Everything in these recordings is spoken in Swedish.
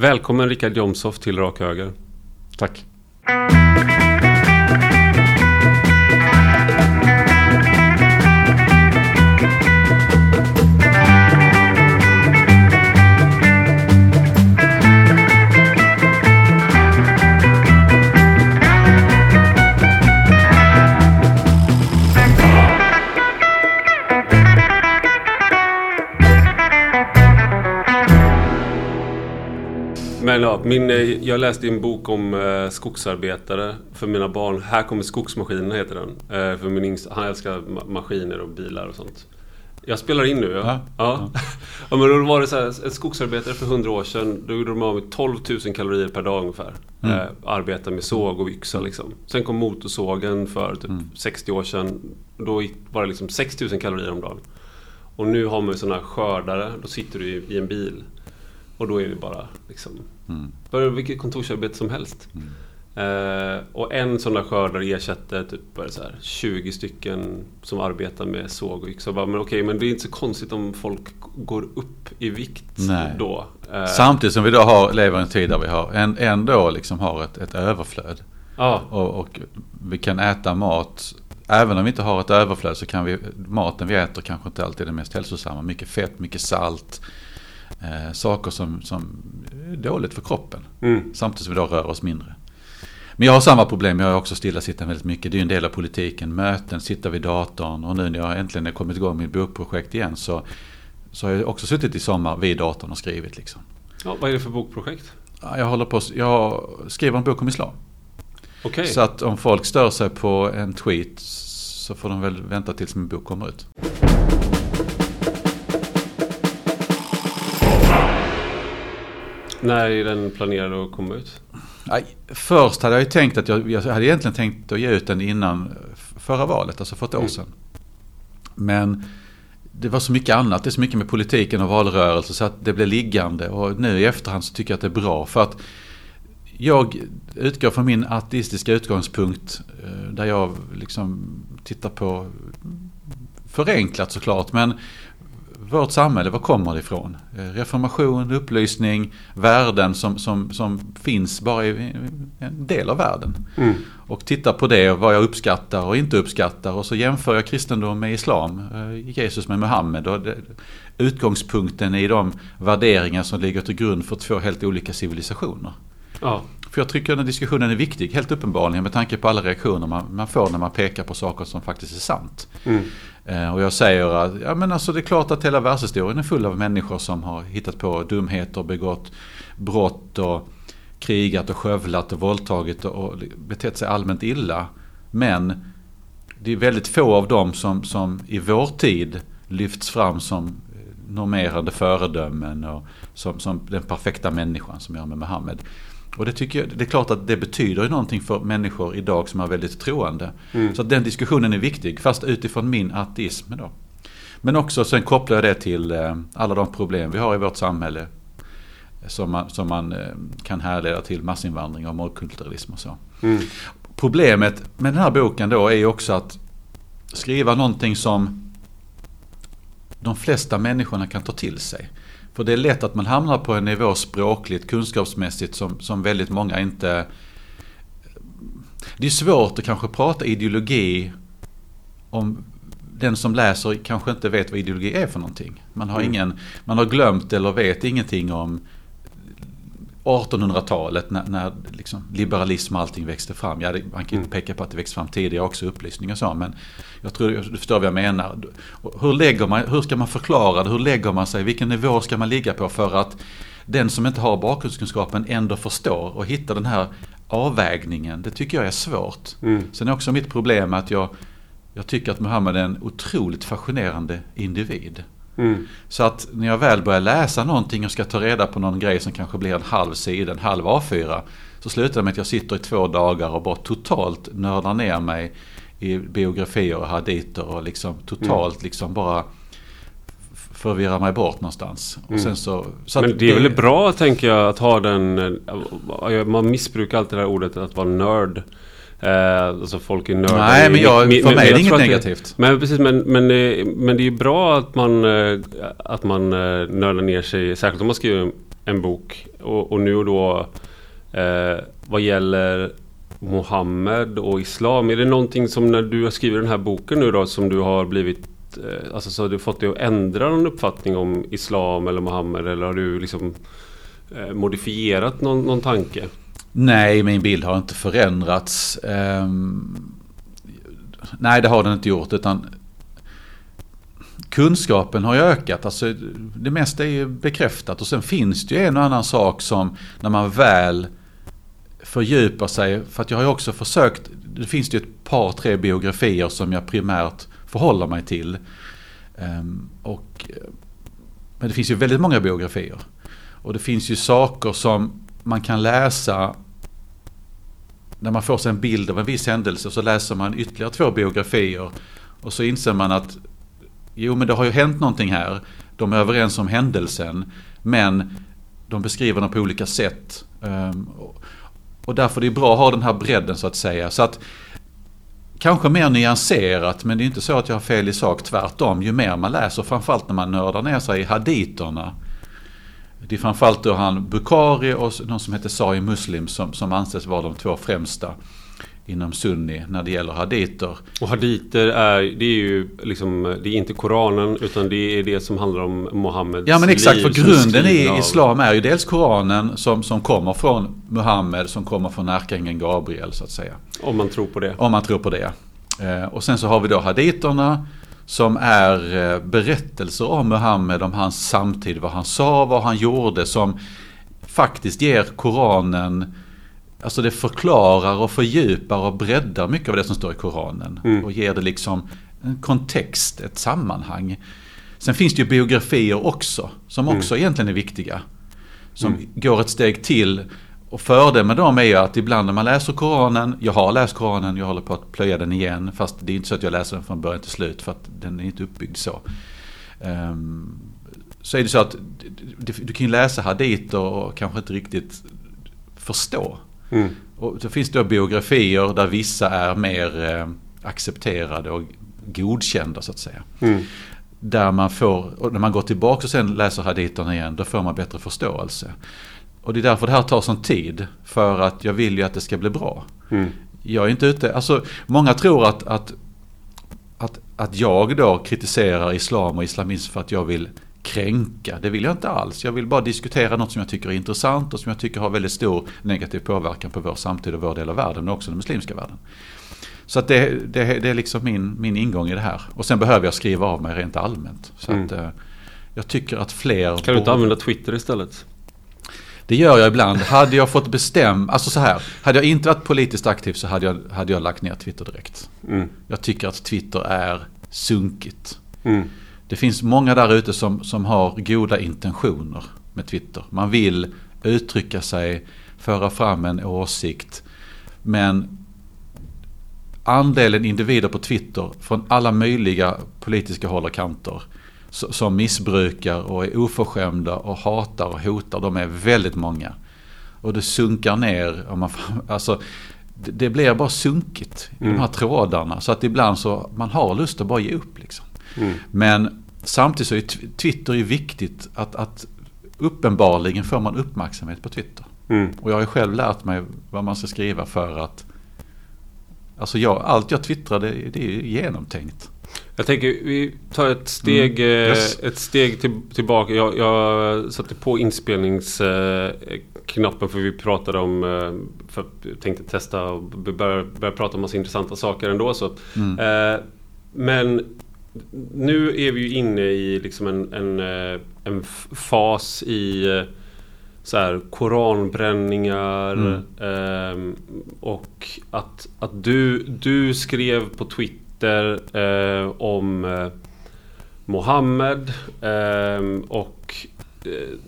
Välkommen Richard Jomshoff till Rak Höger. Tack. Ja, min, eh, jag läste en bok om eh, skogsarbetare för mina barn. Här kommer skogsmaskinerna heter den. Eh, för min yngsta, han älskar ma- maskiner och bilar och sånt. Jag spelar in nu ja. Ja. ja. ja men då var det så här, en skogsarbetare för 100 år sedan. Då gjorde de av med 12 000 kalorier per dag ungefär. Mm. Eh, arbeta med såg och yxa liksom. Sen kom motorsågen för typ Mm. 60 år sedan. Då var det liksom 6 000 kalorier om dagen. Och nu har man ju sådana här skördare. Då sitter du i, i en bil. Och då är det bara liksom Mm. bara vilket kontorsarbete som helst. Eh, och en sån där skördare ersätter typ så här 20 stycken som arbetar med såg och yxa. Men okej, men det är inte så konstigt om folk går upp i vikt Nej. då. Eh, Samtidigt som vi då har, lever i en tid där vi har en, ändå liksom har ett, ett överflöd. ja, Och, och vi kan äta mat. Även om vi inte har ett överflöd så kan vi, maten vi äter kanske inte alltid är det mest hälsosamma. Mycket fett, mycket salt. Eh, saker som, som dåligt för kroppen. mm, Samtidigt som vi då rör oss mindre. Men jag har samma problem, jag har också stillasittande väldigt mycket. Det är ju en del av politiken. Möten, sitta vid datorn. Och nu när jag äntligen har kommit igång med mitt bokprojekt igen så, så har jag också suttit i sommar vid datorn och skrivit. Liksom. ja, vad är det för bokprojekt? Ja, Jag, håller på, jag skriver en bok om islam. Okej, Så att om folk stör sig på en tweet så får de väl vänta tills min bok kommer ut. När är den planerad att komma ut? Nej, först hade jag ju tänkt att jag, jag hade egentligen tänkt att ge ut den innan förra valet, alltså för ett år Mm. sedan. Men det var så mycket annat, det är så mycket med politiken och valrörelse så att det blev liggande. Och nu i efterhand så tycker jag att det är bra. För att jag utgår från min ateistiska utgångspunkt eh, där jag liksom tittar på, förenklat såklart, men vårt samhälle, var kommer det ifrån? Eh, Reformation, upplysning, värden som, som, som finns bara i en del av världen. Mm. Och tittar på det vad jag uppskattar och inte uppskattar och så jämför jag kristendom med islam, eh, Jesus med Muhammed. Och det, utgångspunkten i de värderingar som ligger till grund för två helt olika civilisationer. Ja, För jag tycker den diskussionen är viktig, helt uppenbarligen med tanke på alla reaktioner man, man får när man pekar på saker som faktiskt är sant. mm, Eh, och jag säger att ja, men alltså det är klart att hela världshistorien är full av människor som har hittat på dumheter, begått brott och krigat och skövlat och våldtagit och, betett sig allmänt illa. Men det är väldigt få av dem som, som i vår tid lyfts fram som eh, normerande föredömen och som, som den perfekta människan som gör med Muhammed. Och det tycker jag, det är klart att det betyder någonting för människor idag som är väldigt troende. mm. Så den diskussionen är viktig, fast utifrån min ateism då. Men också, sen kopplar jag det till eh, alla de problem vi har i vårt samhälle. Som man, som man eh, kan härleda till massinvandring och mångkulturalism och så. Mm. Problemet med den här boken då är ju också att skriva någonting som de flesta människorna kan ta till sig. För det är lätt att man hamnar på en nivå språkligt, kunskapsmässigt som, som väldigt många inte... Det är svårt att kanske prata ideologi om den som läser kanske inte vet vad ideologi är för någonting. Man har, Mm. ingen, man har glömt eller vet ingenting om 1800-talet när, när liksom liberalism och allting växte fram. Ja, det, man kan inte peka på att det växte fram tidigare också, upplysning och så. Men jag tror du förstår vad jag menar. Hur, lägger man, hur ska man förklara det? Hur lägger man sig? Vilken nivå ska man ligga på för att den som inte har bakgrundskunskapen ändå förstår och hittar den här avvägningen? Det tycker jag är svårt. Mm. Sen är också mitt problem att jag, jag tycker att Muhammed är en otroligt fascinerande individ. Mm. Så att när jag väl börjar läsa någonting och ska ta reda på någon grej som kanske blir en halv sida, en halv A4. Så slutar det med att jag sitter i två dagar och bara totalt nördar ner mig i biografier och haditer och liksom totalt liksom bara f- förvirrar mig bort någonstans. Och Mm. sen så, så Men det är väl bra tänker jag att ha den... eh, Man missbrukar alltid det här ordet att vara nörd. Eh, alltså folk är nördar. Nej, men jag, för mig är det inget negativt. Men precis, men, men, eh, men det är ju bra att man, eh, att man eh, nördar ner sig. Särskilt om man skriver en bok. Och, och nu och då eh, vad gäller Mohammed och Islam. Är det någonting som när du har skrivit den här boken nu då som du har blivit eh, Alltså så har du fått dig att ändra någon uppfattning om Islam eller Mohammed eller har du liksom modifierat någon, någon tanke? Nej, min bild har inte förändrats. Ehm, nej, det har den inte gjort. Utan kunskapen har ju ökat. Alltså, det mesta är ju bekräftat. Och sen finns det ju en och annan sak som när man väl fördjupar sig. För att jag har ju också försökt. Det finns ju ett par, tre biografier som jag primärt förhåller mig till. Ehm, och, men det finns ju väldigt många biografier. Och det finns ju saker som man kan läsa när man får sig en bild av en viss händelse så läser man ytterligare två biografier och så inser man att jo men det har ju hänt någonting här. De är överens om händelsen men de beskriver den på olika sätt. Ehm, och därför är det bra att ha den här bredden så att säga. Så att Kanske mer nyanserat men det är inte så att jag har fel i sak. Tvärtom, ju mer man läser, framförallt när man nördar ner sig i haditerna det är framförallt då han Bukhari och någon som heter Sahih Muslim som, som anses vara de två främsta inom sunni när det gäller haditer. Och haditer är, det är ju liksom, det är inte Koranen utan det är det som handlar om Muhammeds Ja men exakt, liv för grunden i av... Islam är ju dels Koranen som, som kommer från Muhammed, som kommer från ärkeängeln Gabriel så att säga. Om man tror på det. Om man tror på det. Eh, och sen så har vi då haditerna som är eh, berättelser om Muhammed, om hans samtid, vad han sa, vad han gjorde, som faktiskt ger Koranen Alltså det förklarar och fördjupar och breddar mycket av det som står i Koranen. Mm. Och ger det liksom en kontext, ett sammanhang. Sen finns det ju biografier också, som mm. också mm. egentligen är viktiga. Som mm. går ett steg till och fördelen med dem är ju att ibland när man läser Koranen, jag har läst Koranen, jag håller på att plöja den igen. Fast det är inte så att jag läser den från början till slut för att den är inte uppbyggd så. Um, så är det så att du, du kan ju läsa haditer och kanske inte riktigt förstå. Mm. Och så finns det då biografier där vissa är mer eh, accepterade och godkända så att säga. Mm. Där man får, och när man går tillbaka och sen läser haditerna igen, då får man bättre förståelse. Och det är därför det här tar sån tid. För att jag vill ju att det ska bli bra. Mm. Jag är inte ute, alltså många tror att, att, att, att jag då kritiserar islam och islamism för att jag vill kränka. Det vill jag inte alls. Jag vill bara diskutera något som jag tycker är intressant och som jag tycker har väldigt stor negativ påverkan på vår samtid och vår del av världen, men också den muslimska världen. Så att det, det, det är liksom min, min ingång i det här. Och sen behöver jag skriva av mig rent allmänt. Så mm. att, eh, jag tycker att fler... Kan du inte använda Twitter istället? Det gör jag ibland. Hade jag fått bestämma, alltså så här. Hade jag inte varit politiskt aktiv så hade jag, hade jag lagt ner Twitter direkt. Mm. Jag tycker att Twitter är sunkigt. Mm. Det finns många där ute som, som har goda intentioner med Twitter. Man vill uttrycka sig, föra fram en åsikt. Men andelen individer på Twitter från alla möjliga politiska håll och kanter som missbrukar och är oförskämda och hatar och hotar, de är väldigt många. Och det sunkar ner. Och man, alltså, det blir bara sunkigt i mm. de här trådarna. Så att ibland så man har lust att bara ge upp. Liksom. Mm. Men samtidigt så är Twitter är viktigt att, att uppenbarligen får man uppmärksamhet på Twitter. Mm. Och jag har ju själv lärt mig vad man ska skriva för att Alltså jag, allt jag twittrar det, det är genomtänkt. Jag tänker vi tar ett steg, mm. yes. ett steg till, tillbaka. Jag, jag satte på inspelningsknappen för vi pratade om eh, för jag tänkte testa och börja, börja prata om massa intressanta saker ändå. Så. Mm. Eh, men nu är vi ju inne i liksom en, en, eh, en fas i så här, koranbränningar mm. eh, och att, att du, du skrev på Twitter Twitter eh, om eh, Mohammed eh, och eh,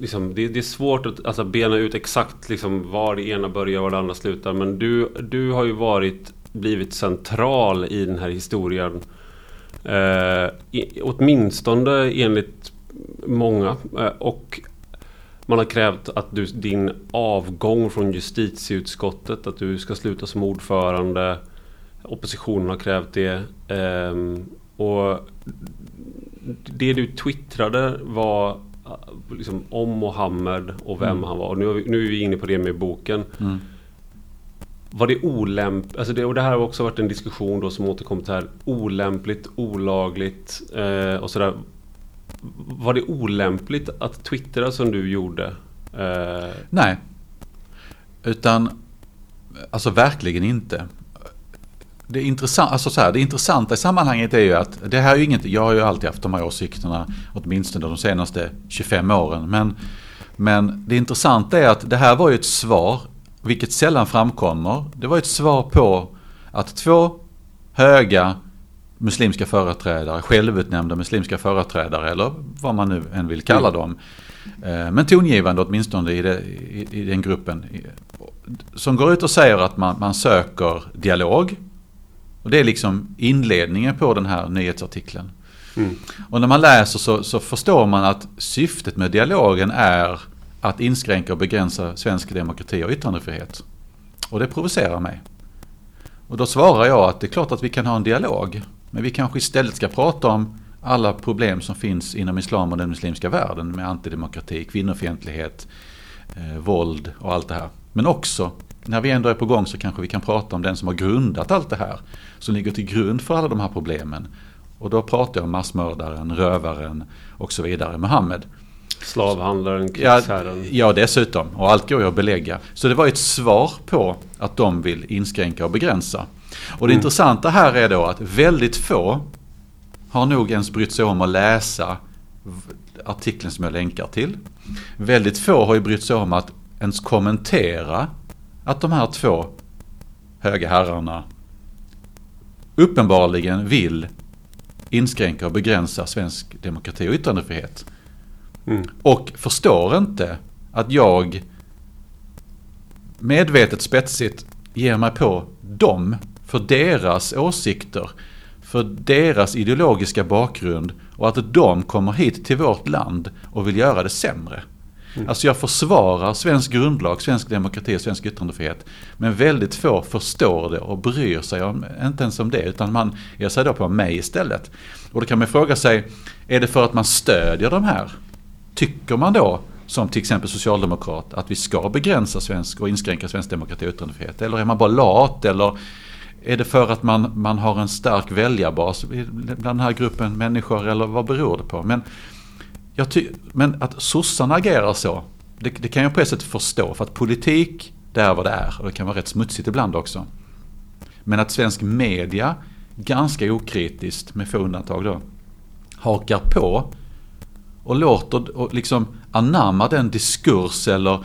liksom, det, det, är svårt att alltså, bena ut exakt liksom, var det ena börjar och var det andra slutar. Men du, du har ju varit, blivit central i den här historien. Eh, i, åtminstone enligt många. Eh, och man har krävt att du, din avgång från justitieutskottet, att du ska sluta som ordförande. Oppositionen har krävt det. Um, och det du twittrade var liksom, om Mohammed och vem Mm. han var. Och nu, är vi, nu är vi inne på det med boken. Mm. Var det olämpligt? Alltså det, och det här har också varit en diskussion då som återkommit här. Olämpligt, olagligt eh, och sådär. Var det olämpligt att twittra som du gjorde? Eh, Nej. Utan, alltså verkligen inte. Det, intressant, alltså så här, det intressanta i sammanhanget är ju att det här är ju inget, jag har ju alltid haft de här åsikterna åtminstone de senaste 25 åren. Men, men det intressanta är att det här var ju ett svar, vilket sällan framkommer. Det var ett svar på att två höga muslimska företrädare, självutnämnda muslimska företrädare eller vad man nu än vill kalla dem. Eh, men tongivande åtminstone i, det, i, i den gruppen. Som går ut och säger att man, man söker dialog. Och det är liksom inledningen på den här nyhetsartikeln. mm. Och när man läser så, så förstår man att syftet med dialogen är att inskränka och begränsa svensk demokrati och yttrandefrihet. Och det provocerar mig. Och då svarar jag att det är klart att vi kan ha en dialog. Men vi kanske istället ska prata om alla problem som finns inom islam och den muslimska världen med antidemokrati, kvinnofientlighet, eh, våld och allt det här. Men också, när vi ändå är på gång så kanske vi kan prata om den som har grundat allt det här. Som ligger till grund för alla de här problemen. Och då pratar jag om massmördaren, rövaren och så vidare, Muhammed. Slavhandlaren, Ja, krigsherren. ja, dessutom. Och allt går ju att belägga. Så det var ett svar på att de vill inskränka och begränsa. Och det Mm. intressanta här är då att väldigt få har nog ens brytt sig om att läsa artikeln som jag länkar till. Väldigt få har ju brytt sig om att ens kommentera att de här två höga herrarna uppenbarligen vill inskränka och begränsa svensk demokrati och yttrandefrihet. Mm. Och förstår inte att jag medvetet spetsigt ger mig på dem för deras åsikter, för deras ideologiska bakgrund och att de kommer hit till vårt land och vill göra det sämre. Mm. Alltså jag försvarar svensk grundlag, svensk demokrati och svensk yttrandefrihet. Men väldigt få förstår det och bryr sig om, inte ens om det. Utan man ger sig då på mig istället. Och då kan man fråga sig, är det för att man stödjer de här? Tycker man då, som till exempel socialdemokrat, att vi ska begränsa svensk och inskränka svensk demokrati och yttrandefrihet? Eller är man bara lat? Eller är det för att man, man har en stark väljarbas bland den här gruppen människor? Eller vad beror det på? Men, men att sossarna agerar så, det, det kan jag på ett sätt förstå. För att politik, det är vad det är. Och det kan vara rätt smutsigt ibland också. Men att svensk media, ganska okritiskt med få undantag då, hakar på och låter och liksom anamma den diskurs eller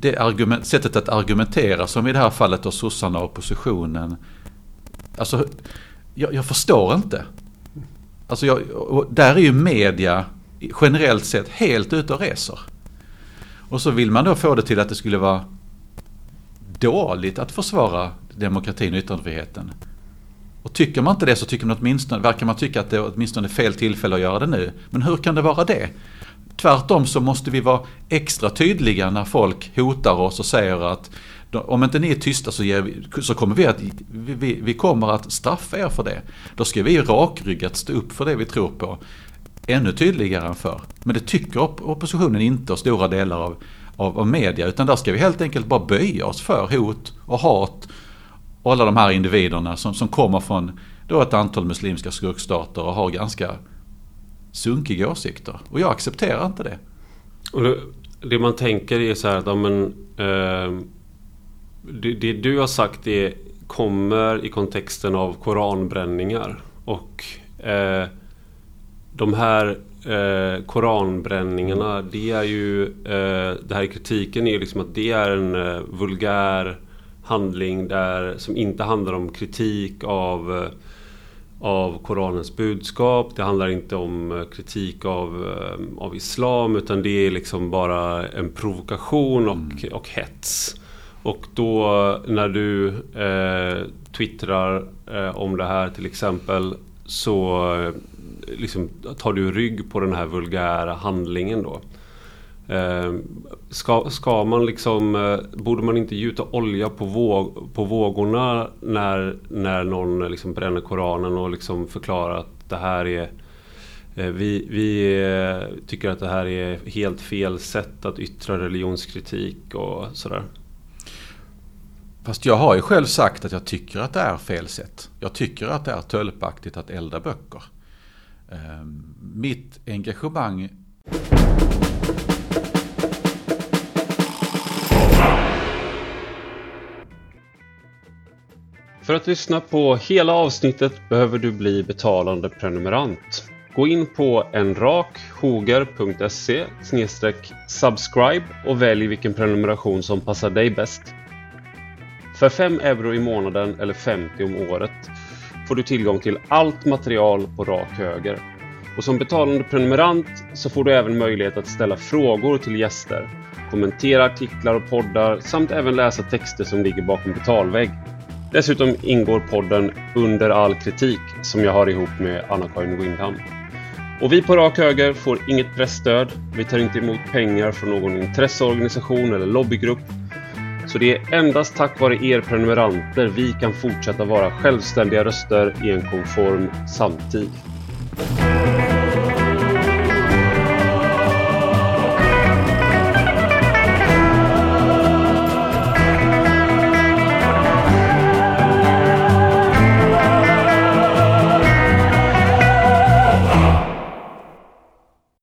det argument, sättet att argumentera som i det här fallet då sossarna och oppositionen. Alltså, jag, jag förstår inte. Alltså jag, där är ju media generellt sett helt ute och reser. Och så vill man då få det till att det skulle vara dåligt att försvara demokratin och yttrandefriheten. Och tycker man inte det så tycker man åtminstone, verkar man tycka att det är åtminstone fel tillfälle att göra det nu. Men hur kan det vara det? Tvärtom så måste vi vara extra tydliga när folk hotar oss och säger att om inte ni är tysta så, ger vi, så kommer vi att vi, vi, vi kommer att straffa er för det. Då ska vi rakryggat stå upp för det vi tror på. Ännu tydligare än förr. Men det tycker oppositionen inte och stora delar av, av, av media. Utan där ska vi helt enkelt bara böja oss för hot och hat. Och alla de här individerna som, som kommer från då ett antal muslimska skurkstater och har ganska sunkiga åsikter. Och jag accepterar inte det. Och det, det man tänker är så här att ja, men, eh, det, det du har sagt är, kommer i kontexten av koranbränningar. Och eh, de här eh, koranbränningarna, det är ju, eh, det här kritiken är ju liksom att det är en eh, vulgär handling där, som inte handlar om kritik av eh, av Koranens budskap. Det handlar inte om eh, kritik av, eh, av Islam utan det är liksom bara en provokation och, och hets. Och då när du eh, twittrar eh, om det här till exempel så liksom, tar du rygg på den här vulgära handlingen då. Eh, ska, ska man liksom, eh, borde man inte gjuta olja på, våg, på vågorna när, när någon eh, liksom bränner Koranen och liksom förklarar att det här är Eh, vi, vi eh, tycker att det här är helt fel sätt att yttra religionskritik och sådär. Fast jag har ju själv sagt att jag tycker att det är fel sätt. Jag tycker att det är tölpaktigt att elda böcker. Ehm, mitt engagemang För att lyssna på hela avsnittet behöver du bli betalande prenumerant. Gå in på enrakhoger.se subscribe och välj vilken prenumeration som passar dig bäst. För 5 euro i månaden eller 50 om året får du tillgång till allt material på rak höger. Och som betalande prenumerant så får du även möjlighet att ställa frågor till gäster, kommentera artiklar och poddar samt även läsa texter som ligger bakom betalvägg. Dessutom ingår podden Under all kritik som jag har ihop med Anna-Karin Windham. Och vi på Rak Höger får inget pressstöd. Vi tar inte emot pengar från någon intresseorganisation eller lobbygrupp. Så det är endast tack vare er prenumeranter vi kan fortsätta vara självständiga röster i en konform samtid.